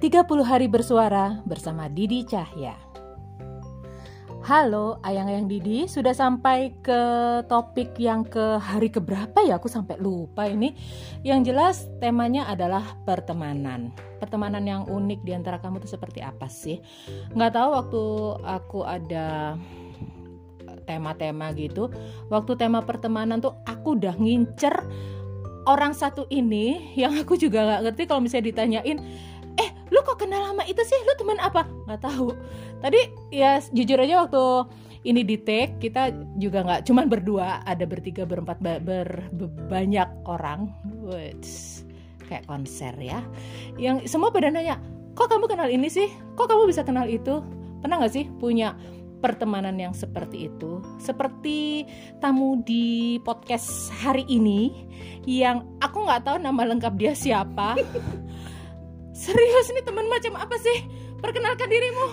30 hari bersuara bersama Didi Cahya. Halo, ayang-ayang Didi, sudah sampai ke topik yang ke hari keberapa ya? Aku sampai lupa ini. Yang jelas temanya adalah pertemanan. Pertemanan yang unik di antara kamu itu seperti apa sih? Nggak tahu waktu aku ada tema-tema gitu. Waktu tema pertemanan tuh aku udah ngincer orang satu ini yang aku juga nggak ngerti kalau misalnya ditanyain eh lu kenal lama itu sih? Lu teman apa? Nggak tahu. Tadi ya jujur aja waktu ini di take kita juga nggak cuman berdua. Ada bertiga berempat ber, banyak orang. Wits, kayak konser ya. Yang semua pada nanya kok kamu kenal ini sih? Kok kamu bisa kenal itu? Pernah nggak sih punya pertemanan yang seperti itu? Seperti tamu di podcast hari ini yang aku nggak tahu nama lengkap dia siapa serius nih teman macam apa sih? Perkenalkan dirimu.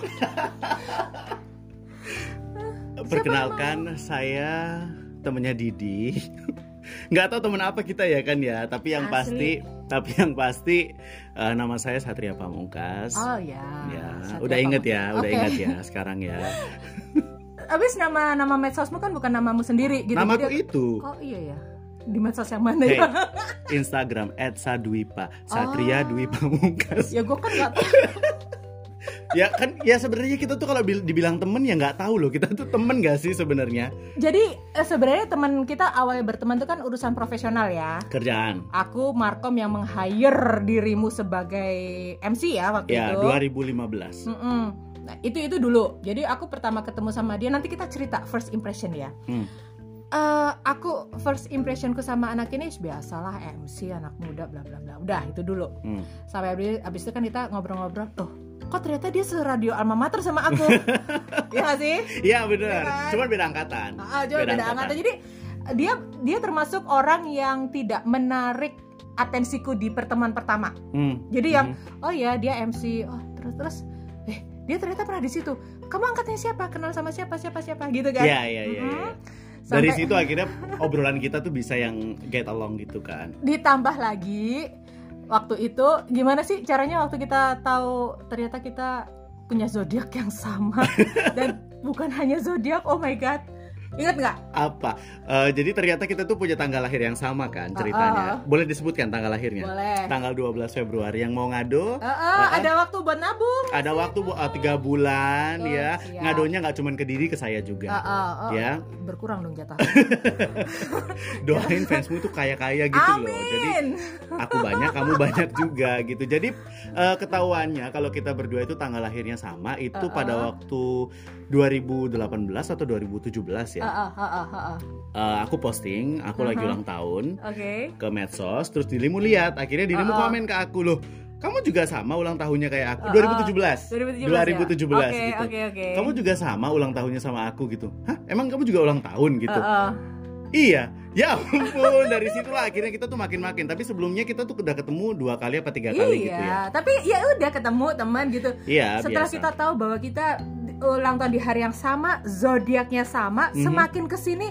Perkenalkan saya temennya Didi. Nggak tahu temen apa kita ya kan ya? Tapi yang Asli. pasti tapi yang pasti uh, nama saya Satria Pamungkas. Oh ya. Ya Satria udah inget ya udah inget ya sekarang ya. Abis nama nama medsosmu kan bukan namamu sendiri gitu. Namaku Jadi- itu. Oh iya ya di medsos yang mana Hey, ya Instagram @sadwipa Satria Oh. Dwi Pamungkas ya gue kan nggak tahu ya kan ya sebenarnya kita tuh kalau bil- dibilang temen ya nggak tahu loh kita tuh temen gak sih sebenarnya jadi eh, sebenarnya teman kita awalnya berteman itu kan urusan profesional ya kerjaan aku Markom yang meng-hire dirimu sebagai MC ya waktu ya itu 2015 Mm-mm. Nah, itu itu dulu. Jadi aku pertama ketemu sama dia nanti kita cerita first impression ya. Hmm. Eh, aku first impressionku sama anak ini biasalah MC anak muda bla bla bla. Udah itu dulu. Hmm. Sampai abis, abis itu kan kita ngobrol-ngobrol. Tuh, kok ternyata dia seradio alma mater sama aku. Iya gak sih? Iya benar, Iya kan? cuman beda angkatan. Ah, coba beda angkatan. Jadi dia dia termasuk orang yang tidak menarik atensiku di pertemuan pertama. Hmm. Jadi yang Mhm. oh ya dia MC, oh terus terus eh dia ternyata pernah di situ. Kamu angkatnya siapa? Kenal sama siapa? Siapa siapa? Gitu kan? Iya iya iya. Iya. Dari Sampai situ akhirnya obrolan kita tuh bisa yang get along gitu kan. ditambah lagi waktu itu gimana sih caranya waktu kita tahu ternyata kita punya zodiak yang sama dan bukan hanya zodiak, oh my god. Ingat nggak? Apa? Eh, jadi ternyata kita tuh punya tanggal lahir yang sama kan ceritanya. Boleh disebutkan tanggal lahirnya? Boleh. Tanggal 12 Februari yang mau ngado. Eh, eh, ada waktu buat nabung. Ada waktu bu- eh, tiga bulan Oh, ya. siap. Ngadonya nggak cuma ke diri ke saya juga. Eh, eh, eh, Ya. Berkurang dong jatah. Doain fansmu tuh kaya-kaya gitu loh. Jadi Amin. aku banyak kamu banyak juga gitu jadi eh, ketahuannya kalau kita berdua itu tanggal lahirnya sama itu Uh-uh. pada waktu 2018 atau 2017 ya Eh, eh, eh, eh, eh, eh. Eh, aku posting aku lagi Uh-huh. ulang tahun Oke. ke medsos terus dirimu lihat akhirnya dirimu Uh-uh. komen ke aku loh kamu juga sama ulang tahunnya kayak aku Uh-uh. 2017 2017 ya? 2017 Oke, gitu oke, oke. kamu juga sama ulang tahunnya sama aku gitu hah emang kamu juga ulang tahun gitu Eh, eh. Iya, ya ampun dari situlah akhirnya kita tuh makin-makin. Tapi sebelumnya kita tuh udah ketemu dua kali apa tiga kali gitu ya. Iya, tapi ya udah ketemu teman gitu. Iya, Setelah biasa. kita tahu bahwa kita ulang tahun di hari yang sama, zodiaknya sama, Mhm. semakin ke sini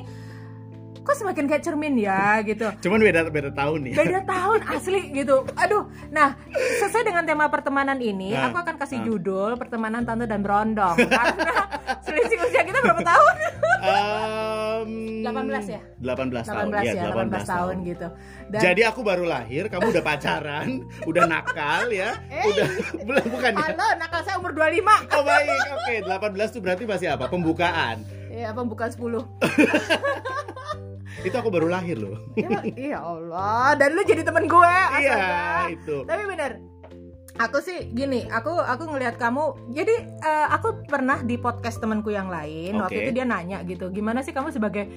kok semakin kayak cermin ya gitu. Cuman beda beda tahun nih. Beda tahun asli gitu. Aduh. Nah, sesuai dengan tema pertemanan ini, Nah, aku akan kasih nah. judul pertemanan tante dan berondong karena selisih usia kita berapa tahun? Em, 18 ya? 18 tahun. 18 Iya, ya, 18, tahun gitu. Dan Jadi aku baru lahir, kamu udah pacaran, udah nakal ya. Eh. Udah bukan bukan ya. halo, nakal saya umur 25. Oh baik, oke. 18 tuh berarti masih apa? Pembukaan. Ya, pembukaan 10. Itu aku baru lahir loh. ya, iya Allah dan lu jadi temen gue Iya, itu. tapi bener aku sih gini aku aku ngelihat kamu jadi eh, aku pernah di podcast temanku yang lain waktu Oke. itu dia nanya gitu gimana sih kamu sebagai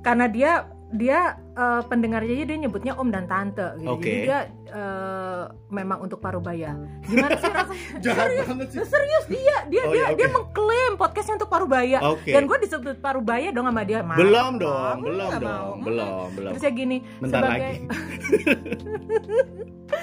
karena dia dia eh, pendengarnya aja dia nyebutnya om dan tante gitu Oke. jadi dia eh, memang untuk parubaya gimana sih rasanya Jahat serius banget sih. serius dia dia Oh, dia iya, oke. dia mengklaim podcastnya untuk parubaya Oke. dan gue disebut parubaya dong sama dia Mau, Belum mau, dong, belum mau. dong, Mm. belum, belum. Terus ya gini, Bentar sebagai lagi.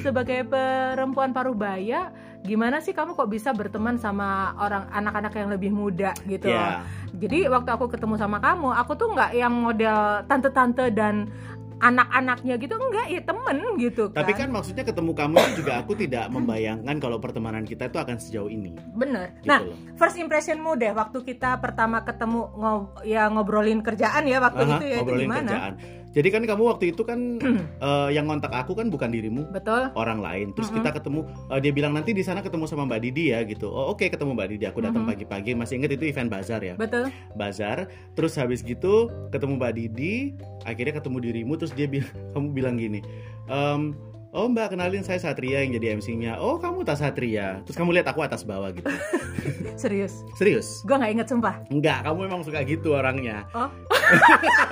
sebagai perempuan parubaya, gimana sih kamu kok bisa berteman sama orang anak-anak yang lebih muda gitu? Iya. Jadi waktu aku ketemu sama kamu, aku tuh nggak yang model tante-tante dan anak-anaknya gitu enggak ya temen gitu kan Tapi kan maksudnya ketemu kamu itu juga aku tidak membayangkan kalau pertemanan kita itu akan sejauh ini. bener Gitu nah loh. first impressionmu deh waktu kita pertama ketemu ngo- ya ngobrolin kerjaan ya waktu Aha, itu ya itu ngobrolin gimana kerjaan. Jadi kan kamu waktu itu kan eh, yang ngontak aku kan bukan dirimu, betul orang lain. Terus Mm-mm. kita ketemu, eh, dia bilang nanti di sana ketemu sama Mbak Didi ya gitu. Oh oke ketemu Mbak Didi. Aku datang Mhm. pagi-pagi. Masih inget itu event bazar ya. betul Bazar. Terus habis gitu ketemu Mbak Didi. Akhirnya ketemu dirimu. Terus dia bilang, kamu bilang gini. "Em, Oh mbak kenalin saya Satria yang jadi MC-nya Oh kamu tas Satria. Terus kamu lihat aku atas bawah gitu. Serius? Serius? gue nggak inget sumpah. Enggak, kamu memang suka gitu orangnya. Oh.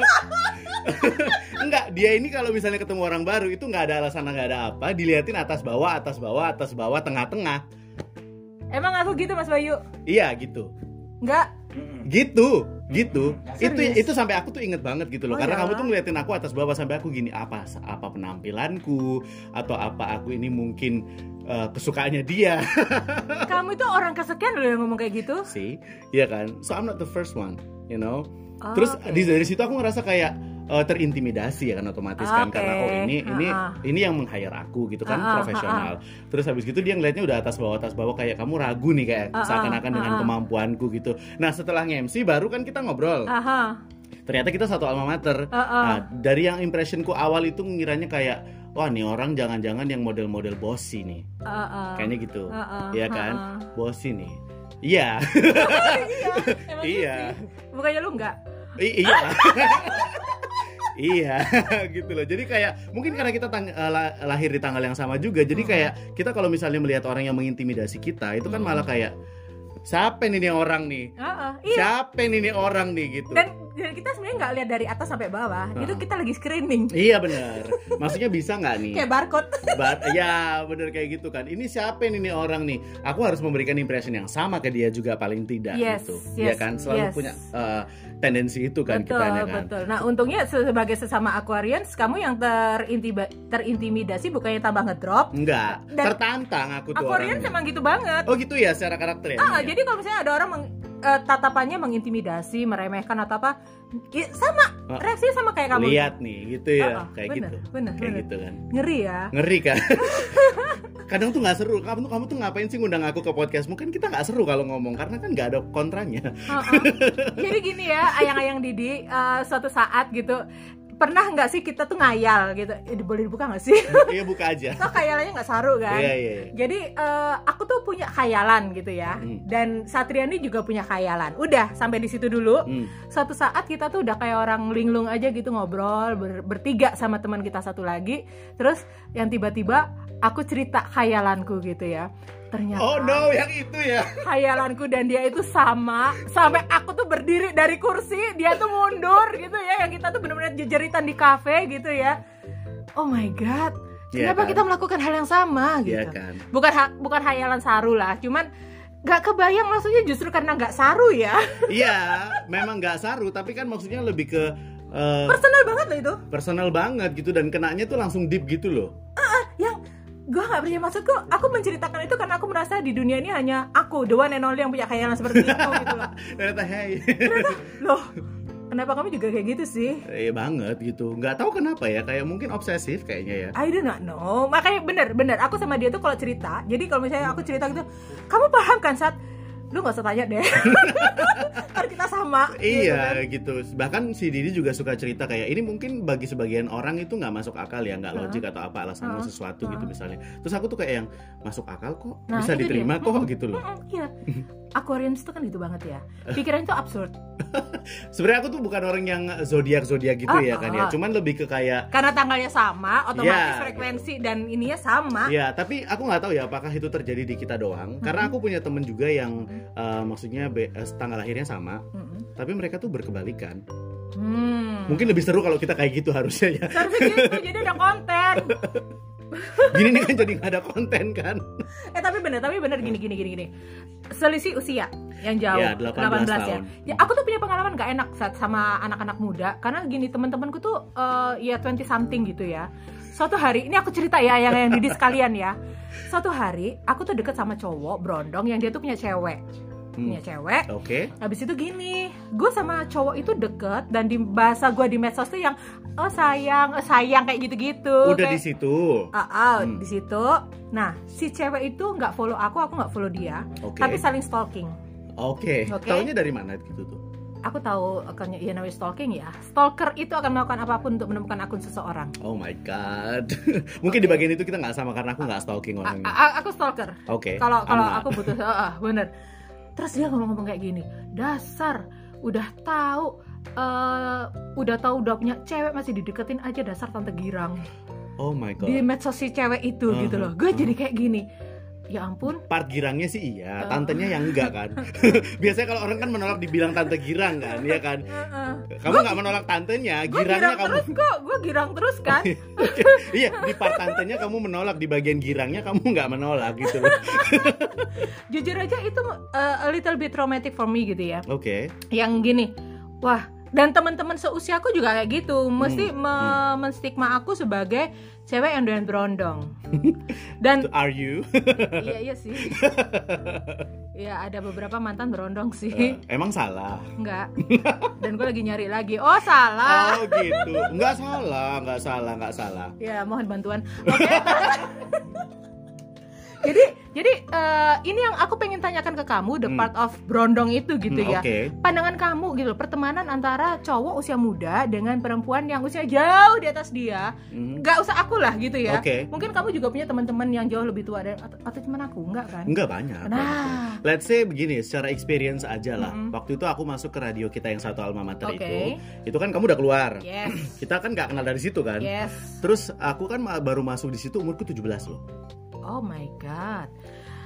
Enggak, dia ini kalau misalnya ketemu orang baru itu nggak ada alasan nggak ada apa. Diliatin atas bawah, atas bawah, atas bawah, tengah-tengah. Emang aku gitu mas Bayu? Iya gitu. Nggak. Gitu, gitu. Itu Serius? itu sampai aku tuh inget banget gitu loh. Oh, Karena ya? kamu tuh ngeliatin aku atas bawah sampai aku gini Apa apa penampilanku? Atau apa aku ini mungkin eh, kesukaannya dia? Kamu itu orang kesekian loh yang ngomong kayak gitu. Sih Iya kan? So I'm not the first one You know? Oh, Terus di dari situ aku ngerasa kayak eh, terintimidasi ya kan otomatis kan Oke. karena oh ini ini Ha-ha. ini yang meng-hire aku gitu kan Ha-ha, profesional. Terus habis gitu dia ngeliatnya udah atas bawah atas bawah kayak kamu ragu nih kayak Ha-ha, seakan-akan dengan ha-ha. kemampuanku gitu. Nah, setelah nge-MC baru kan kita ngobrol. aha Ternyata kita satu alma mater. aha. Nah, dari yang impressionku awal itu ngiranya kayak wah nih orang jangan-jangan yang model-model bossy nih. aha. Kayaknya gitu. Ha-ha, Iya kan? ha-ha. Bossy nih. Iya, iya emang iya. bukannya lu nggak I- iya. iya, gitu loh. Jadi kayak mungkin karena kita tang- eh, la- lahir di tanggal yang sama juga. Jadi kayak kita kalau misalnya melihat orang yang mengintimidasi kita, itu kan malah kayak siapa nih nih orang nih? Aha, iya Siapa nih nih orang nih gitu. dan dan kita sebenarnya nggak lihat dari atas sampai bawah Ha-ha. itu kita lagi screening Iya benar. Maksudnya bisa nggak nih? kayak barcode But, ya bener kayak gitu kan. Ini siapa nih orang nih? Aku harus memberikan impression yang sama ke dia juga paling tidak Yes, gitu. yes, ya kan selalu yes. punya eh, tendensi itu kan betul kita kan. betul nah untungnya se- sebagai sesama Aquarians kamu yang terintiba, terintimidasi bukannya tambah ngedrop Enggak, Dan- tertantang aku tuh Aquarians emang gitu banget Oh gitu ya secara karakter ya? ah jadi kalau misalnya ada orang eh, tatapannya mengintimidasi meremehkan atau apa sama. Ah. reaksinya sama kayak kamu. Lihat nih gitu ya. Ah, ah, kayak bener, gitu. bener, kayak bener. gitu kan. Ngeri ya. Ngeri kan? Kadang tuh nggak seru. Kamu tuh kamu tuh ngapain sih ngundang aku ke podcast mungkin kita nggak seru kalau ngomong karena kan nggak ada kontranya. Heeh. Jadi gini ya, ayang-ayang Didi, eh, suatu saat gitu pernah nggak sih kita tuh ngayal gitu? Eh, boleh dibuka nggak sih? iya buka aja Kok khayalannya nggak saru kan? iya iya iya. Jadi eh, aku tuh punya khayalan gitu ya, Hmm. dan Satriani juga punya khayalan. Udah sampai di situ dulu. Hmm. Suatu saat kita tuh udah kayak orang linglung aja gitu ngobrol ber- bertiga sama teman kita satu lagi. Terus yang tiba-tiba aku cerita khayalanku gitu ya. Ternyata oh no yang itu ya. khayalanku dan dia itu sama. Sampai aku tuh berdiri dari kursi dia tuh mundur gitu ya. Yang kita tuh bener-bener jejeritan di kafe gitu ya. Oh my god. Iya kenapa kan? kita melakukan hal yang sama Iya gitu? kan. Bukan ha- bukan khayalan saru lah. Cuman nggak kebayang maksudnya justru karena nggak saru ya. Iya memang nggak saru tapi kan maksudnya lebih ke eh, personal banget loh itu. personal banget gitu. Dan kenanya tuh langsung deep gitu loh. Yang gue nggak percaya maksudku aku menceritakan itu karena aku merasa di dunia ini hanya aku the one and only yang punya khayalan seperti itu gitu loh. Ternyata hey. Loh kenapa kamu juga kayak gitu sih? Iya banget gitu. Nggak tahu kenapa ya kayak mungkin obsesif kayaknya ya. I do not know. Makanya bener bener. Aku sama dia tuh kalau cerita. Jadi kalau misalnya aku cerita gitu, kamu paham kan saat lu nggak usah tanya deh. Ntar kita sama. gitu kan. Iya gitu, Bahkan si Didi juga suka cerita kayak ini mungkin bagi sebagian orang itu nggak masuk akal ya, nggak logik atau apa alasannya Heeh. sesuatu gitu Heeh. misalnya. Terus aku tuh kayak yang masuk akal kok, Nah, bisa itu diterima dia. kok Mm-mm. gitu loh. Mm-mm, Iya. Aquarians tuh kan gitu banget ya. Pikiran itu absurd. Sebenarnya aku tuh bukan orang yang zodiak zodiak gitu Ah, ya kan ya. ah. Cuman lebih ke kayak Karena tanggalnya sama, otomatis Iya. frekuensi dan ininya sama. Ya, tapi aku nggak tahu ya apakah itu terjadi di kita doang. Karena aku punya temen juga yang eh, maksudnya be- eh, tanggal lahirnya sama, Mm-mm. tapi mereka tuh berkebalikan. Hmm. Mungkin lebih seru kalau kita kayak gitu harusnya ya. Seharusnya gitu, jadi ada konten. Gini nih kan jadi ada konten kan. Eh tapi bener, tapi bener gini gini gini gini. Selisih usia yang jauh, Iya, 18 ya. tahun. Ya, aku tuh punya pengalaman gak enak saat sama anak-anak muda karena gini teman-temanku tuh eh, ya 20 something gitu ya. Suatu hari ini aku cerita ya yang yang Didi sekalian ya. Suatu hari aku tuh deket sama cowok brondong yang dia tuh punya cewek. Hmm. punya cewek Oke. Habis itu gini, gue sama cowok itu deket dan di bahasa gue di medsos tuh yang oh sayang, oh, sayang kayak gitu-gitu. Udah kayak, di situ. Ah, ah, Hmm. di situ. Nah, si cewek itu nggak follow aku, aku nggak follow dia, Oke. tapi saling stalking. Oke. Oke. Taunya dari mana gitu tuh? Aku tahu akannya ya namanya stalking ya. Stalker itu akan melakukan apa pun untuk menemukan akun seseorang. Oh my god. Mungkin di Oke. bagian itu kita nggak sama karena aku nggak stalking orangnya. a- aku stalker. Oke. Kalau kalau not. aku butuh, ah, ah, bener. Terus dia ngomong-ngomong kayak gini, dasar udah tahu eh udah tahu udah punya cewek masih dideketin aja dasar tante girang Oh my god. di medsos si cewek itu Uh-huh, gitu loh gue uh-huh. jadi kayak gini ya ampun Part girangnya sih iya, Oh. tantenya yang enggak kan. Biasanya kalau orang kan menolak dibilang tante girang kan, ya kan. Heeh. Kamu nggak menolak tantenya, girangnya girang kamu. terus kok gue girang terus kan iya, di part tantenya kamu menolak, di bagian girangnya kamu nggak menolak gitu loh. jujur aja itu uh, a little bit traumatic for me gitu ya Oke. yang gini wah dan teman-teman seusiaku juga kayak gitu. Mesti Hmm, me- menstigma aku sebagai cewek yang doyan berondong. Dan Are you? iya iya sih. Iya ada beberapa mantan berondong sih. Eh, emang salah. enggak. Dan gue lagi nyari lagi. Oh salah. Oh gitu. Nggak salah, nggak salah, nggak salah. ya mohon bantuan. Oke jadi jadi eh, ini yang aku pengen tanyakan ke kamu the Hmm. part of berondong itu gitu Hmm, ya Oke. pandangan kamu gitu pertemanan antara cowok usia muda dengan perempuan yang usia jauh di atas dia Mhm. nggak usah aku lah gitu ya Oke. mungkin kamu juga punya teman-teman yang jauh lebih tua dari atau, atau cuma aku enggak kan Enggak banyak. nah Let's say begini, secara experience aja lah. Mm-mm. Waktu itu aku masuk ke radio kita yang satu alma mater Oke. itu, itu kan kamu udah keluar. yes Kita kan nggak kenal dari situ kan. yes Terus aku kan baru masuk di situ umurku 17 loh. Oh my god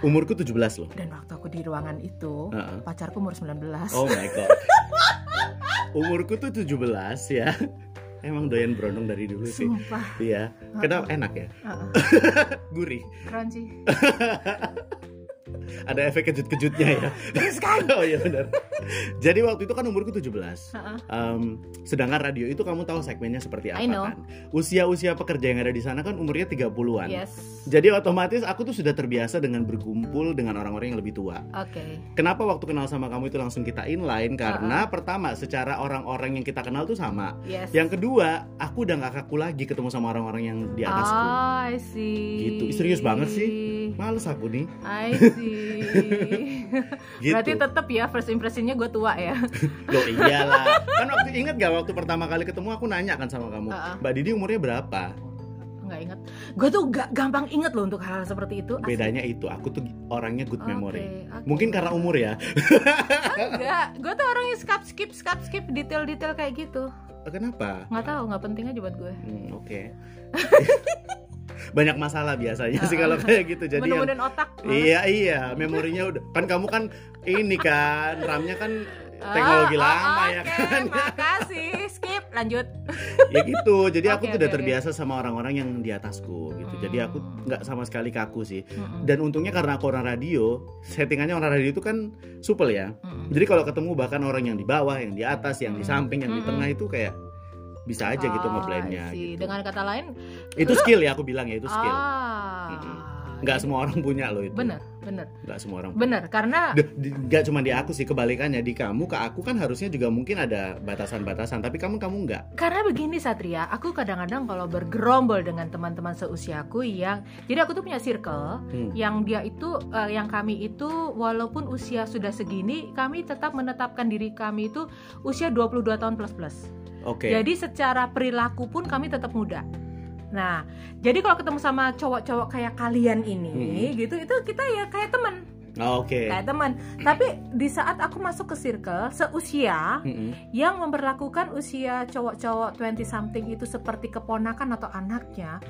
Umurku 17 loh. dan waktu aku di ruangan itu Heeh. pacarku umur 19 Oh my god. umurku tuh 17 ya. Emang doyan berondong dari dulu sih. sumpah Iya. Kenapa enak ya? Heeh. Gurih. crunchy Ada efek kejut-kejutnya ya. terus kan oh iya benar. Jadi waktu itu kan umurku 17. Heeh. Em, sedangkan radio itu kamu tahu segmennya seperti apa I know. kan? Usia-usia pekerja yang ada di sana kan umurnya 30-an. yes Jadi otomatis aku tuh sudah terbiasa dengan berkumpul dengan orang-orang yang lebih tua. oke Kenapa waktu kenal sama kamu itu langsung kita inline? Karena pertama secara orang-orang yang kita kenal tuh sama. yes Yang kedua, aku udah gak kaku lagi ketemu sama orang-orang yang di atasku. Ah, I see. Gitu. Serius banget sih. Males aku nih. I see. Gitu. Berarti tetap ya first impressionnya gue tua ya. Loh iyalah. kan waktu inget gak waktu pertama kali ketemu aku nanya kan sama kamu, Uh-uh. Mbak Didi umurnya berapa? Nggak inget. Gue tuh gak gampang inget loh untuk hal-hal seperti itu. Asli. Bedanya itu, aku tuh orangnya good memory. oke. Mungkin karena umur ya. enggak. Gue tuh orangnya skip skip skip skip detail-detail kayak gitu. Kenapa? Nggak tahu, nggak penting aja buat gue. Hmm, Oke. Banyak masalah biasanya sih kalau kayak gitu. Jadi yang otak. Iya iya, memorinya udah kan kamu kan ini kan RAM-nya kan teknologi Ah, lama oh, ya kan. Makasih. Skip, lanjut. ya gitu. Jadi aku Oke, tuh udah terbiasa sama orang-orang yang di atasku gitu. Jadi aku Hmm. nggak sama sekali kaku sih. Mm-mm. Dan untungnya karena aku orang radio, settingannya orang radio itu kan supel ya. Mm-mm. Jadi kalau ketemu bahkan orang yang di bawah, yang di atas, yang di Mm-mm. samping, yang di Mm-mm. tengah itu kayak bisa aja gitu Ah, ngeblendnya. Gitu. Dengan kata lain, Itu skill ya aku bilang ya itu skill. ah, Mm-mm. Nggak semua orang punya loh itu. bener, bener, Nggak semua orang. bener. Karena D- di- nggak cuma di aku sih kebalikannya di kamu ke aku kan harusnya juga mungkin ada batasan-batasan tapi kamu kamu nggak Karena begini Satria, aku kadang-kadang kalau bergerombol dengan teman-teman seusiaku yang jadi aku tuh punya circle Hmm. yang dia itu eh, yang kami itu walaupun usia sudah segini, kami tetap menetapkan diri kami itu usia 22 tahun plus plus. Oke Jadi secara perilaku pun kami tetap muda. Nah, jadi kalau ketemu sama cowok-cowok kayak kalian ini Hmm. gitu itu kita ya kayak teman, Oh, oke kayak teman. Tapi di saat aku masuk ke circle seusia Mm-mm. yang memperlakukan usia cowok-cowok 20 something itu seperti keponakan atau anaknya,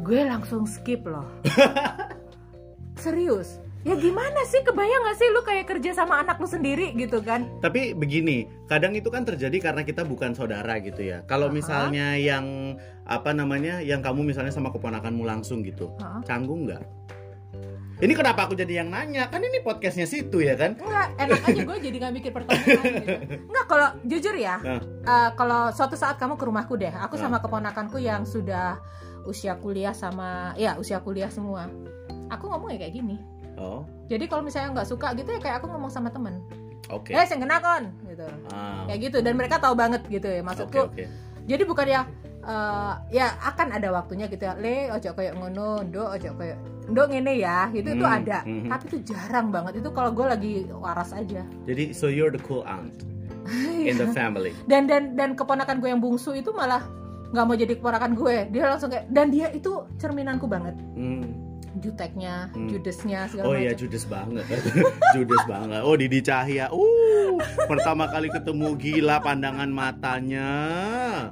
gue langsung skip loh. Serius. Ya gimana sih kebayang gak sih lu kayak kerja sama anak lu sendiri gitu kan? tapi begini kadang itu kan terjadi karena kita bukan saudara gitu ya kalau misalnya yang apa namanya yang kamu misalnya sama keponakanmu langsung gitu Heeh. canggung nggak ini kenapa aku jadi yang nanya kan ini podcastnya situ ya kan Enggak, enak aja gue jadi gak mikir pertanyaan gitu. Enggak, kalau jujur ya Nah. eh, Kalau suatu saat kamu ke rumahku deh Aku Nah. sama keponakanku yang sudah usia kuliah sama Ya usia kuliah semua Aku ngomongnya kayak gini Oh, Jadi kalau misalnya nggak suka gitu ya kayak aku ngomong sama temen, oke. eh saya kena kon, gitu. Ah, Kayak gitu dan mereka tahu banget gitu ya maksudku. oke. Jadi bukan ya eh, ya akan ada waktunya gitu ya. Le ojo kayak ngono, ndo ojo kayak ndo ngene ya, gitu itu Hmm, ada. mhm. Tapi itu jarang banget. Itu kalau gue lagi waras aja. Jadi so you're the cool aunt in the family. Dan dan dan keponakan gue yang bungsu itu malah nggak mau jadi keponakan gue. Dia langsung kayak dan dia itu cerminanku banget. Hmm. Juteknya, Hmm. judesnya segala Oh iya judes banget, judes banget. Oh Didi Cahya, uh, pertama kali ketemu gila pandangan matanya.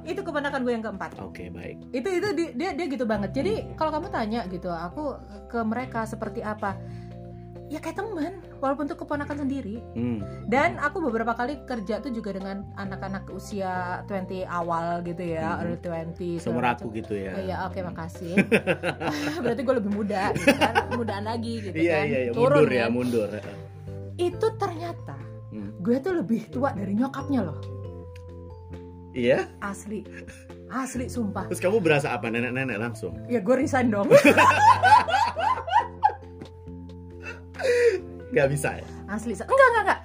Itu keponakan gue yang keempat. Oke baik. itu itu di- dia dia gitu banget jadi kalau kamu tanya gitu aku ke mereka seperti apa ya kayak teman walaupun itu keponakan sendiri Hmm. dan aku beberapa kali kerja tuh juga dengan anak-anak usia 20 awal gitu ya Mhm. early 20 segala Seumur macam. aku gitu ya. Oh, iya oke makasih berarti gue lebih muda gitu kan mudaan lagi gitu Iya kan iya iya Turun mundur ya kan. mundur. itu ternyata Hmm. gue tuh lebih tua dari nyokapnya loh Iya. asli asli sumpah Terus kamu berasa apa nenek-nenek langsung? ya gue resign dong Gak bisa ya? asli enggak enggak enggak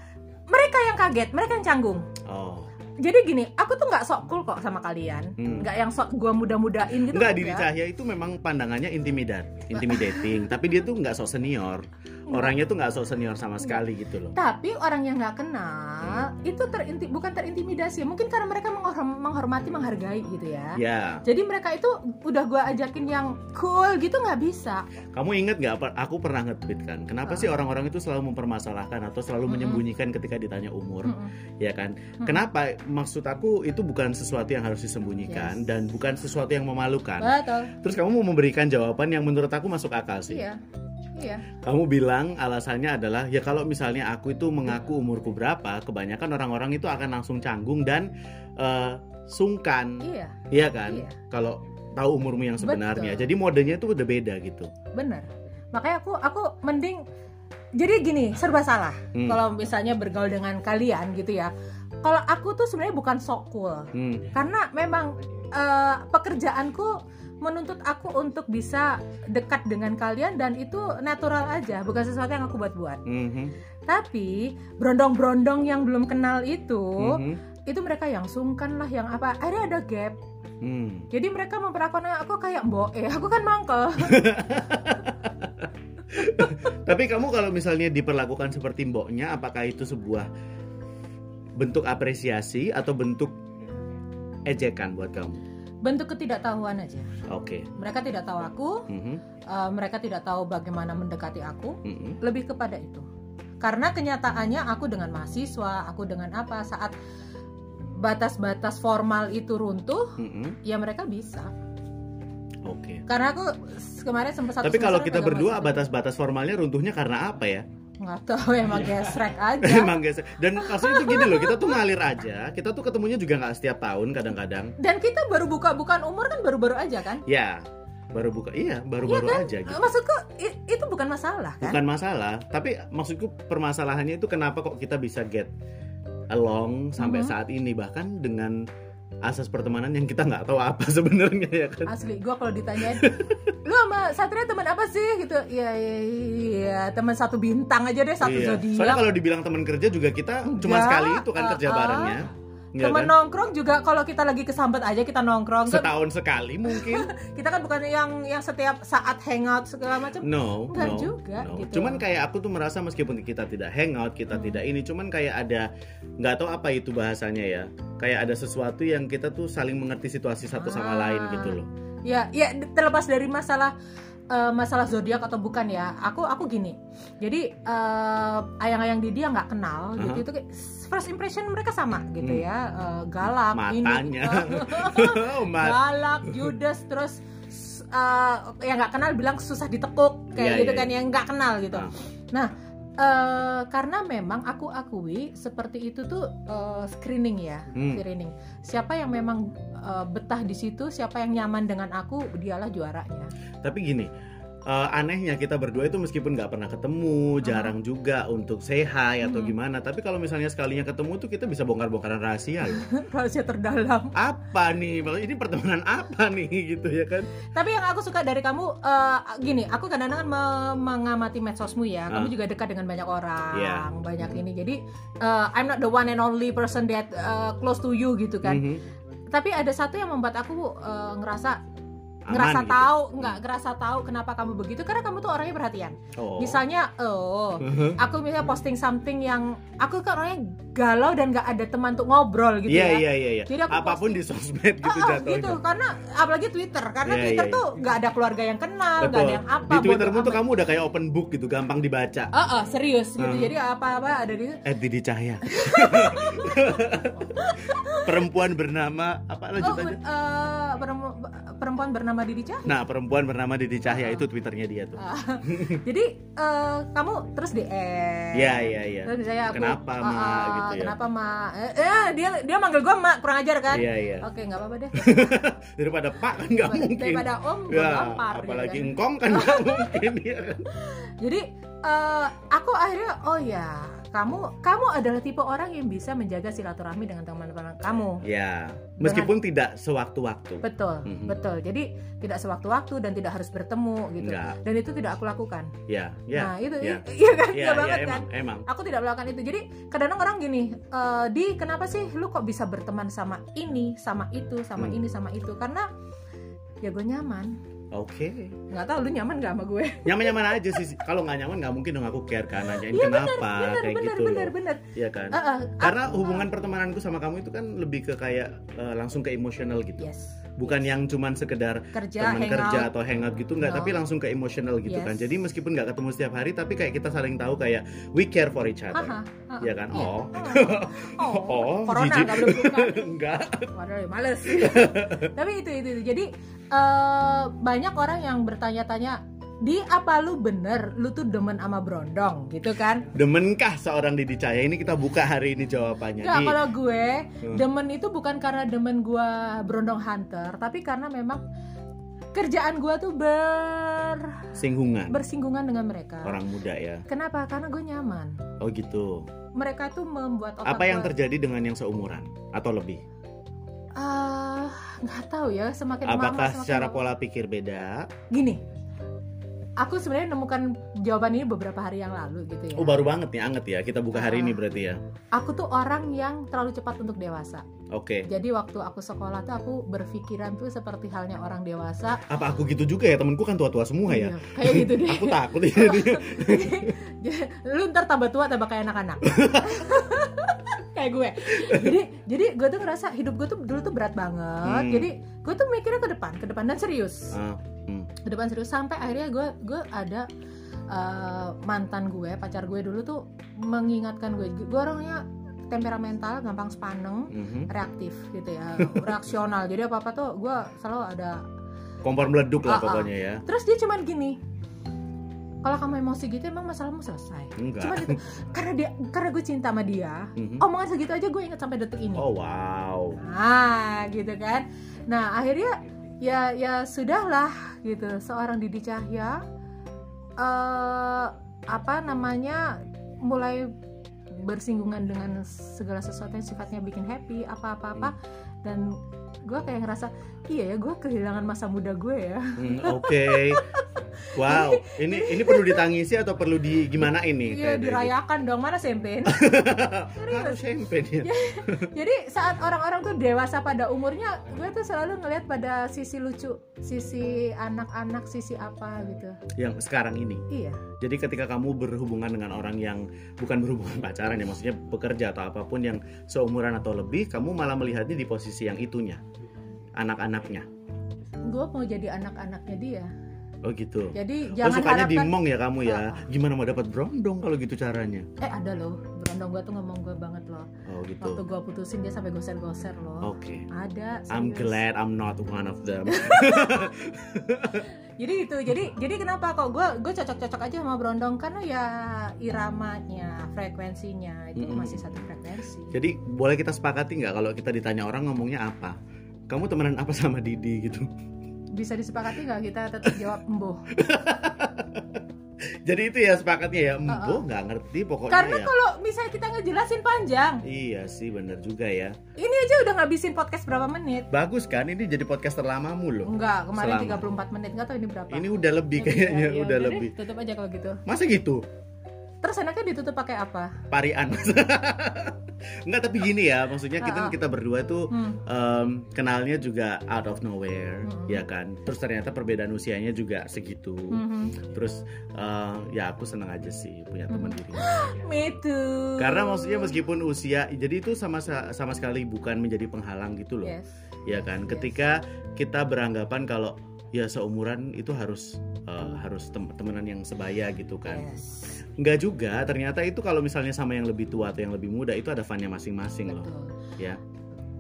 mereka yang kaget mereka yang canggung Oh. jadi gini aku tuh nggak sok cool kok sama kalian Hmm. nggak yang sok gua muda-mudain gitu Enggak, Didi enggak. Cahya itu memang pandangannya intimidat, intimidating. tapi dia tuh nggak sok senior. Orangnya tuh nggak sok senior sama sekali gitu loh. tapi orang yang nggak kenal itu terinti bukan terintimidasi mungkin karena mereka menghorm- menghormati menghargai gitu ya Ya, jadi mereka itu udah gua ajakin yang cool gitu nggak bisa kamu inget nggak? apa- Aku pernah nge-tweet kan. Kenapa Ah. sih orang-orang itu selalu mempermasalahkan atau selalu Mm-mm. menyembunyikan ketika ditanya umur, Mm-mm. ya kan? Mm-mm. Kenapa? Maksud aku itu bukan sesuatu yang harus disembunyikan Yes. dan bukan sesuatu yang memalukan. betul Terus kamu mau memberikan jawaban yang menurut aku masuk akal sih. iya iya Kamu bilang alasannya adalah ya kalau misalnya aku itu mengaku umurku berapa, kebanyakan orang-orang itu akan langsung canggung dan eh, sungkan, iya iya kan? iya Kalau tahu umurmu yang sebenarnya. Betul. Jadi modenya itu udah beda gitu. bener makanya aku aku mending jadi gini serba salah Hmm. kalau misalnya bergaul dengan kalian gitu ya kalau aku tuh sebenarnya bukan sok cool Hmm. karena memang eh, pekerjaanku menuntut aku untuk bisa dekat dengan kalian dan itu natural aja bukan sesuatu yang aku buat-buat Mhm. tapi brondong-brondong yang belum kenal itu Mhm. itu mereka yang sungkan lah yang apa akhirnya ada gap Hmm. jadi mereka memperlakukan aku kayak mbok eh aku kan mangkel Tapi kamu kalau misalnya diperlakukan seperti mboknya, apakah itu sebuah bentuk apresiasi atau bentuk ejekan buat kamu? Bentuk ketidaktahuan aja Oke. mereka tidak tahu aku Mhm. eh, mereka tidak tahu bagaimana mendekati aku Mhm. lebih kepada itu karena kenyataannya aku dengan mahasiswa aku dengan apa saat batas-batas formal itu runtuh Mhm. ya mereka bisa Oke. karena aku kemarin sempat satu Tapi kalau kita berdua batas-batas formalnya runtuhnya karena apa ya? Nggak tahu emang gesrek aja Emang guys. Dan maksudnya itu gini loh, kita tuh ngalir aja. Kita tuh ketemunya juga nggak setiap tahun kadang-kadang. dan kita baru buka-bukan umur kan baru-baru aja kan Ya, baru buka. Iya, baru-baru Iya aja gitu. maksudku itu bukan masalah kan Bukan masalah, tapi maksudku permasalahannya itu kenapa kok kita bisa get along sampai Mhm. saat ini bahkan dengan asas pertemanan yang kita nggak tahu apa sebenarnya ya kan. asli gue kalau ditanyain lu sama Satria teman apa sih gitu ya iya, iya teman satu bintang aja deh satu Iya. zodiak Soalnya kalau dibilang teman kerja juga kita cuma Enggak, sekali itu kan kerja uh-uh. barengnya. Nggak teman kan? nongkrong juga kalau kita lagi kesambet aja kita nongkrong kan Setahun sekali mungkin. kita kan bukan yang yang setiap saat hangout segala macam No, Enggak no, juga, no. gitu. Cuman kayak aku tuh merasa meskipun kita tidak hangout, kita Hmm. tidak ini, cuman kayak ada nggak tahu apa itu bahasanya ya. Kayak ada sesuatu yang kita tuh saling mengerti situasi satu sama Ah. lain gitu loh. ya ya terlepas dari masalah eh, masalah zodiak atau bukan ya aku aku gini jadi eh, ayang-ayang Didi yang nggak kenal gitu Aha. itu kayak first impression mereka sama gitu Hmm. ya eh, galak Matanya. ini Oh, mat- galak judes terus eh, yang nggak kenal bilang susah ditekuk kayak Iya, gitu iya, kan iya. yang nggak kenal gitu Ah. nah eh, karena memang aku akui seperti itu tuh eh, screening ya Hmm. screening siapa yang memang eh, betah di situ siapa yang nyaman dengan aku dialah juaranya Tapi gini, eh, anehnya kita berdua itu meskipun nggak pernah ketemu, jarang juga untuk hi atau Hmm. gimana. Tapi kalau misalnya sekalinya ketemu tuh kita bisa bongkar-bongkaran rahasia. loh. rahasia terdalam apa nih? Ini pertemanan apa nih gitu ya kan? tapi yang aku suka dari kamu eh, gini aku kadang-kadang kan me- mengamati medsosmu ya kamu Ah. juga dekat dengan banyak orang Iya. banyak ini jadi eh, I'm not the one and only person that eh, close to you gitu kan Mhm. tapi ada satu yang membuat aku eh, ngerasa Aman ngerasa gitu. tahu nggak ngerasa tahu kenapa kamu begitu karena kamu tuh orangnya perhatian Oh. misalnya oh aku misalnya posting something yang aku kan orangnya galau dan nggak ada teman untuk ngobrol gitu Iya ya iya iya iya. Jadi aku Apa pun di sosmed gitu Ah, ah, jatuhnya. gitu karena apalagi Twitter karena Iya, Twitter iya, tuh nggak ada keluarga yang kenal nggak ada yang apa di Twittermu bodo tuh kamu udah kayak open book gitu, gampang dibaca. Ah, ah, serius gitu Hmm. jadi apa-apa ada di Eh Didi Cahya. perempuan bernama apa lanjut oh, perempu- perempuan bernama Didi Cah Nah, perempuan bernama Didi Cahya Ah. itu twitternya dia tuh. Ah, jadi eh, kamu terus DM Iya iya iya. Terus misalnya aku Kenapa, ah, Ma? ah, Gitu ya. kenapa ma eh, eh, dia dia manggil gua ma kurang ajar kan Iya iya. oke nggak apa-apa deh Daripada Pak kan nggak mungkin. daripada om gua Ya, gampar gitu apalagi kan. engkong kan nggak mungkin ya kan. jadi eh, aku akhirnya oh ya kamu kamu adalah tipe orang yang bisa menjaga silaturahmi dengan teman-teman kamu Ya, meskipun tidak sewaktu-waktu. betul Mhm. betul jadi tidak sewaktu-waktu dan tidak harus bertemu gitu Enggak. dan itu tidak aku lakukan Ya, ya. nah itu ya. iya kan Iya, iya iya, banget kan emang, emang. aku tidak melakukan itu jadi kadang-kadang orang gini eh, di kenapa sih lu kok bisa berteman sama ini sama itu sama Hmm. ini sama itu karena ya gue nyaman Oke. nggak tahu lu nyaman gak sama gue Nyaman-nyaman aja sih. Kalau nggak nyaman nggak mungkin dong aku care kan nanyain Iya, kenapa bener kayak bener gitu bener loh. bener Iya kan? Ah, ah, Karena aku- hubungan pertemananku sama kamu itu kan lebih ke kayak eh, langsung ke emosional gitu. yes Bukan yang cuman sekedar kerja teman kerja atau hangout gitu nggak, No. tapi langsung ke emosional gitu Yes. kan. Jadi meskipun nggak ketemu setiap hari, tapi kayak kita saling tahu kayak we care for each other. Haha, haha. Iya kan? Iya. Oh. oh, Oh, corona nggak boleh buka Enggak. Waduh, males. Tapi itu, itu itu. Jadi eh, banyak orang yang bertanya-tanya di apa lu bener lu tuh demen sama brondong gitu kan Demenkah seorang Didi Cahya ini kita buka hari ini jawabannya. Nggak, Di- kalau gue Hmm. demen itu bukan karena demen gue berondong hunter tapi karena memang kerjaan gue tuh ber singgungan bersinggungan dengan mereka orang muda ya. kenapa karena gue nyaman Oh gitu. mereka tuh membuat otak Apa yang gue- terjadi dengan yang seumuran atau lebih? Ah, nggak tahu ya semakin lama Apakah semakin secara lama. pola pikir beda? gini aku sebenarnya nemukan jawaban ini beberapa hari yang lalu gitu ya Oh baru banget nih anget ya. Kita buka hari Ah. ini berarti ya. aku tuh orang yang terlalu cepat untuk dewasa Oke. jadi waktu aku sekolah tuh aku berpikiran tuh seperti halnya orang dewasa Apa aku gitu juga ya? Temenku kan tua-tua semua ya. Iya, kayak gitu deh Aku takut jadinya. lu ntar tambah tua tambah kayak anak-anak kayak gue jadi jadi gue tuh ngerasa hidup gue tuh dulu tuh berat banget Hmm. jadi gue tuh mikirnya ke depan ke depan dan serius Ah, hmm. ke depan serius sampai akhirnya gue gue ada eh, mantan gue pacar gue dulu tuh mengingatkan gue gue orangnya temperamental gampang sepaneng Mhm. reaktif gitu ya reaksional jadi apa apa tuh gue selalu ada Kompor meleduk lah Ah, ah. pokoknya ya. terus dia cuman gini kalau kamu emosi gitu emang masalahmu selesai Enggak. cuman itu karena dia karena gue cinta sama dia Mhm. omongan segitu aja gue inget sampai detik ini Oh wow. nah gitu kan nah akhirnya ya ya sudahlah gitu seorang Didi Cahya eh apa namanya mulai bersinggungan dengan segala sesuatu yang sifatnya bikin happy apa-apa-apa dan gue kayak ngerasa iya ya gue kehilangan masa muda gue ya Hmm, Oke. Wow. Ini ini perlu ditangisi atau perlu di gimana ini? iya dirayakan dong mana sempen Harus champagne ya. jadi saat orang-orang tuh dewasa pada umurnya gue tuh selalu ngelihat pada sisi lucu sisi anak-anak sisi apa gitu Yang sekarang ini. iya Jadi ketika kamu berhubungan dengan orang yang bukan berhubungan pacaran ya, maksudnya bekerja atau apa pun yang seumuran atau lebih, kamu malah melihatnya di posisi yang itunya, anak-anaknya. gue mau jadi anak-anaknya dia Oh gitu. jadi Oh jangan sukanya harapkan dimong ya kamu ya? Gimana mau dapat brondong kalau gitu caranya? eh ada loh berondong gue tuh ngomong gue banget loh Oh waktu gitu. gue putusin dia sampai goser-goser loh Oke. ada I'm serius. glad I'm not one of them. jadi itu jadi jadi kenapa kok gue gue cocok-cocok aja sama berondong karena ya iramanya frekuensinya itu Mm-mm. masih satu frekuensi Jadi boleh kita sepakati nggak kalau kita ditanya orang ngomongnya apa? Kamu temenan apa sama Didi gitu? bisa disepakati nggak kita tetap jawab embuh Jadi itu ya sepakatnya ya. Embo nggak ngerti pokoknya karena ya. kalau misalnya kita ngejelasin panjang Iya sih bener juga ya. ini aja udah ngabisin podcast berapa menit Bagus kan ini jadi podcast terlamamu loh. enggak kemarin Selama. 34 menit nggak tahu ini berapa Ini udah lebih ya? kayaknya Ya udah deh, lebih. tutup aja kalau gitu Masa gitu? Terus enaknya ditutup pakai apa Parian. Enggak tapi gini ya, maksudnya kita Uh-uh. kita berdua tuh hmm. em, kenalnya juga out of nowhere, Mm-mm. ya kan. Terus ternyata perbedaan usianya juga segitu. Mhm. Terus eh, ya aku seneng aja sih punya teman Mm. diri. me too Karena maksudnya meskipun usia, jadi itu sama sama sekali bukan menjadi penghalang gitu loh, yes ya kan. Yes. Ketika kita beranggapan kalau ya seumuran itu harus eh, harus tem- temenan yang sebaya gitu kan. yes Enggak juga, ternyata itu kalau misalnya sama yang lebih tua atau yang lebih muda itu ada funnya masing-masing loh. Ya.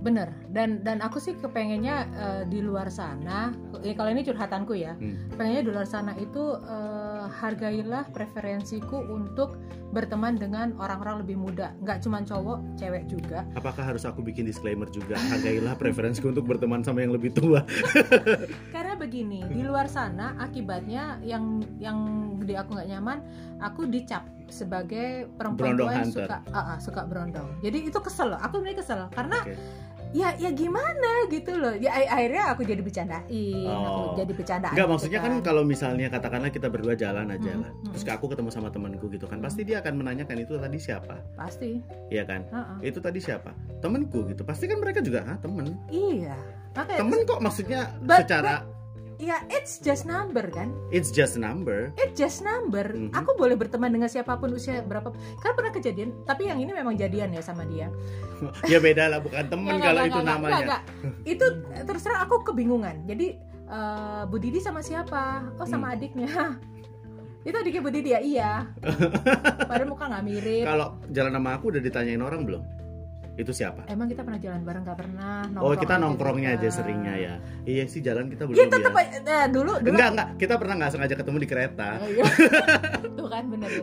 Bener dan dan aku sih kepengennya eh, di luar sana ya kalau ini curhatanku ya Hmm. pengennya di luar sana itu eh, hargailah preferensiku untuk berteman dengan orang-orang lebih muda nggak cuma cowok cewek juga Apakah harus aku bikin disclaimer juga? Hargailah preferensiku untuk berteman sama yang lebih tua. karena begini di luar sana akibatnya yang yang di aku nggak nyaman aku dicap sebagai perempuan tua yang hunter. suka ah, ah, suka berondong jadi itu kesel loh aku bener kesel karena Oke. Ya ya gimana gitu loh ya akhirnya aku jadi bercandain Oh. aku jadi bercandaan Enggak, gitu maksudnya kan kalau misalnya katakanlah kita berdua jalan aja Hmm, lah. hmm. Terus aku ketemu sama temanku gitu kan. Pasti dia akan menanyakan itu tadi siapa? pasti Iya kan? Ah, ah. Itu tadi siapa? Temenku gitu. Pasti kan mereka juga, ah temen. iya makanya Temen kok maksudnya But- secara ya it's just number kan it's just number. It's just number. Mhm. Aku boleh berteman dengan siapa pun usia berapa. Kan pernah kejadian, tapi yang ini memang jadian ya sama dia. ya beda lah, bukan temen kalau nggak, itu nggak, namanya. nggak, nggak. Itu terus terang aku kebingungan. Jadi eh, Bu Didi sama siapa? Oh sama Hmm. adiknya. itu adiknya Bu Didi ya? Iya. Padahal muka nggak mirip. Kalau jalan sama aku udah ditanyain orang belum? Itu siapa? Emang kita pernah jalan bareng nggak pernah? Oh, kita aja nongkrongnya juga. aja seringnya ya. Iya sih jalan kita Ya belum tetap ya. aja- nah, dulu dulu Enggak, enggak. Kita pernah nggak sengaja ketemu di kereta. Oh, iya. Tuh kan bener ya.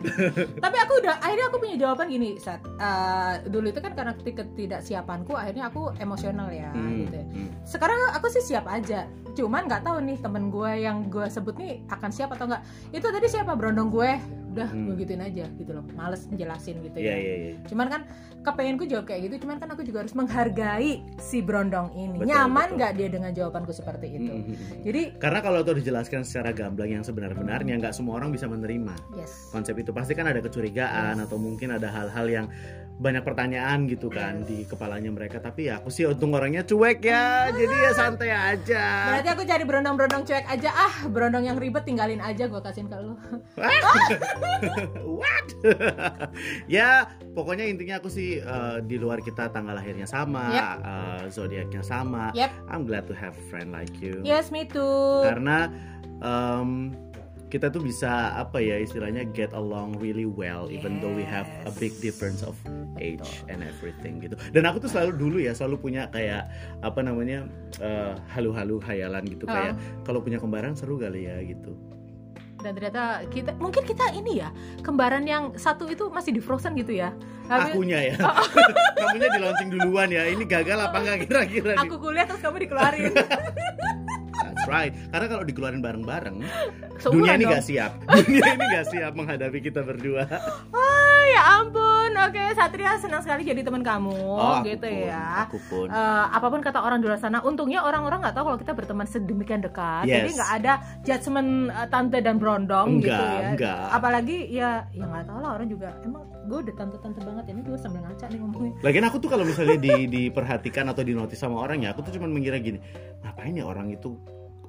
Tapi aku udah akhirnya aku punya jawaban gini saat eh, dulu itu kan karena ketidaksiapanku akhirnya aku emosional ya Hmm, gitu. ya. hmm. Sekarang aku sih siap aja. Cuman nggak tahu nih temen gue yang gue sebut nih akan siap atau enggak. Itu tadi siapa berondong gue? Udah Hmm. gue gituin aja gitu loh. Males ngejelasin gitu Iya, ya. iya, iya. Cuman kan kepengenku jawab kayak gitu. Cuman kan aku juga harus menghargai si berondong ini. Betul, Nyaman nggak dia dengan jawabanku seperti itu? Hmm, hmm, hmm. Jadi Karena kalau itu dijelaskan secara gamblang yang sebenar-benarnya nggak semua orang bisa menerima yes. konsep itu pasti kan ada kecurigaan Yes. atau mungkin ada hal-hal yang banyak pertanyaan gitu kan Yes. di kepalanya mereka. Tapi ya aku sih untung orangnya cuek ya. Jadi ya santai aja. Berarti aku cari berondong-berondong cuek aja. Ah Berondong yang ribet tinggalin aja gue kasihin ke lu. What? Ya pokoknya intinya aku sih eh, di luar kita tanggal lahirnya sama Yep. eh, zodiaknya sama. Yep. I'm glad to have a friend like you. Yes me too. Karena em, kita tuh bisa apa ya istilahnya get along really well even though we have a big difference of age and everything gitu. Dan aku tuh selalu dulu ya selalu punya kayak apa namanya eh, halu-halu hayalan gitu. Oh. kayak kalau punya kembaran seru kali ya gitu. Dan ternyata kita Mungkin kita ini ya Kembaran yang satu itu masih di frozen gitu ya. Habis- akunya ya. Kamunya di launching duluan ya. Ini gagal apa enggak kira-kira Aku kuliah terus kamu dikeluarin right karena kalau dikeluarin bareng-bareng dunia ini dong. gak siap dunia ini gak siap menghadapi kita berdua Ah, ya ampun Oke Satria senang sekali jadi teman kamu Oh, aku Gitu pun, ya aku pun Eh, apa pun kata orang di luar sana, untungnya orang-orang nggak tahu kalau kita berteman sedemikian dekat, Yes. jadi nggak ada judgement eh, tante dan berondong Enggak, gitu ya. enggak. Apalagi ya, ya nggak tahu lah orang juga emang gue udah tante-tante banget ini gue sambil ngaca nih ngomongnya. Lagian aku tuh kalau misalnya di, diperhatikan atau dinotis sama orang ya, aku tuh cuma mengira gini, ngapain ya orang itu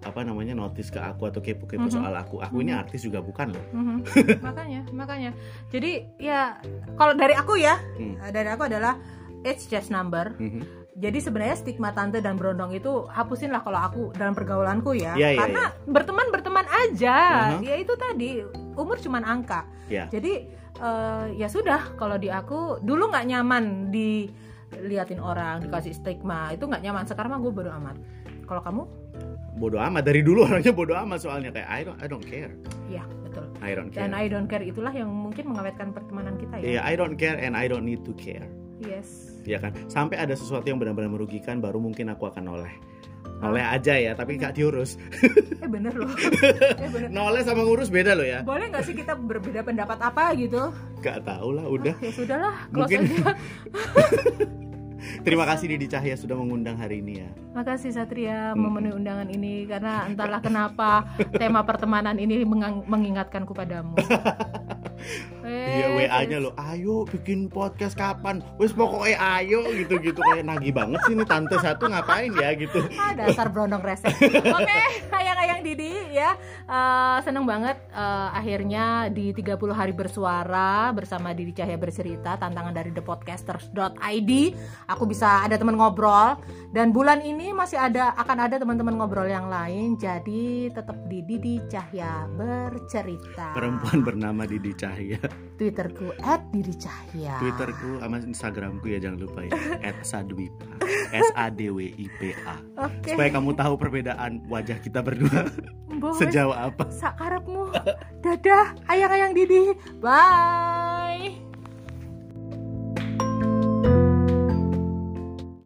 apa namanya notice ke aku atau kepo-kepo Mhm. soal aku. Aku ini Mhm. artis juga bukan loh. Mhm. makanya, makanya. Jadi ya kalau dari aku ya, eh, dari aku adalah it's just number. Mhm. Jadi sebenarnya stigma tante dan berondong itu hapusin lah kalau aku dalam pergaulanku ya. Iya, Karena berteman berteman aja. Mhm. Ya itu tadi umur cuman angka. Ya. Jadi eh, ya sudah kalau di aku dulu nggak nyaman diliatin orang dikasih stigma itu nggak nyaman. Sekarang mah gue bodo amat. Kalau kamu? Bodoh amat dari dulu orangnya bodoh amat soalnya kayak I don't I don't care. Ya betul. I don't care. Dan I don't care itulah yang mungkin mengawetkan pertemanan kita Iya, ya. I don't care and I don't need to care. Yes. Ya kan? Sampai ada sesuatu yang benar-benar merugikan baru mungkin aku akan noleh. noleh aja ya tapi gak diurus eh bener loh eh bener noleh sama ngurus beda loh ya boleh nggak sih kita berbeda pendapat apa gitu gak tahu lah udah ya sudahlah close Mungkin- aja terima kasih Didi Cahya sudah mengundang hari ini ya makasih Satria Mm-mm. memenuhi undangan ini karena entahlah kenapa tema pertemanan ini mengingatkanku padamu Iya Eh, WA-nya loh, ayo bikin podcast kapan? Wes pokoknya ayo gitu-gitu kayak nagih banget sih ini tante satu ngapain ya gitu. Ah, dasar brondong resek. Oke, ayang-ayang Didi ya. Eh, seneng banget eh, akhirnya di 30 hari bersuara bersama Didi Cahya bercerita tantangan dari thepodcasters.id. Aku bisa ada teman ngobrol dan bulan ini masih ada akan ada teman-teman ngobrol yang lain. Jadi tetap di Didi Cahya bercerita. Perempuan bernama Didi Cahya. Twitterku @didicahya. Twitterku sama Instagramku ya jangan lupa ya. @sadwipa. S A D W I P A. Oke. Supaya kamu tahu perbedaan wajah kita berdua Boy, sejauh apa. sakarepmu. Dadah, ayang-ayang Didi. Bye.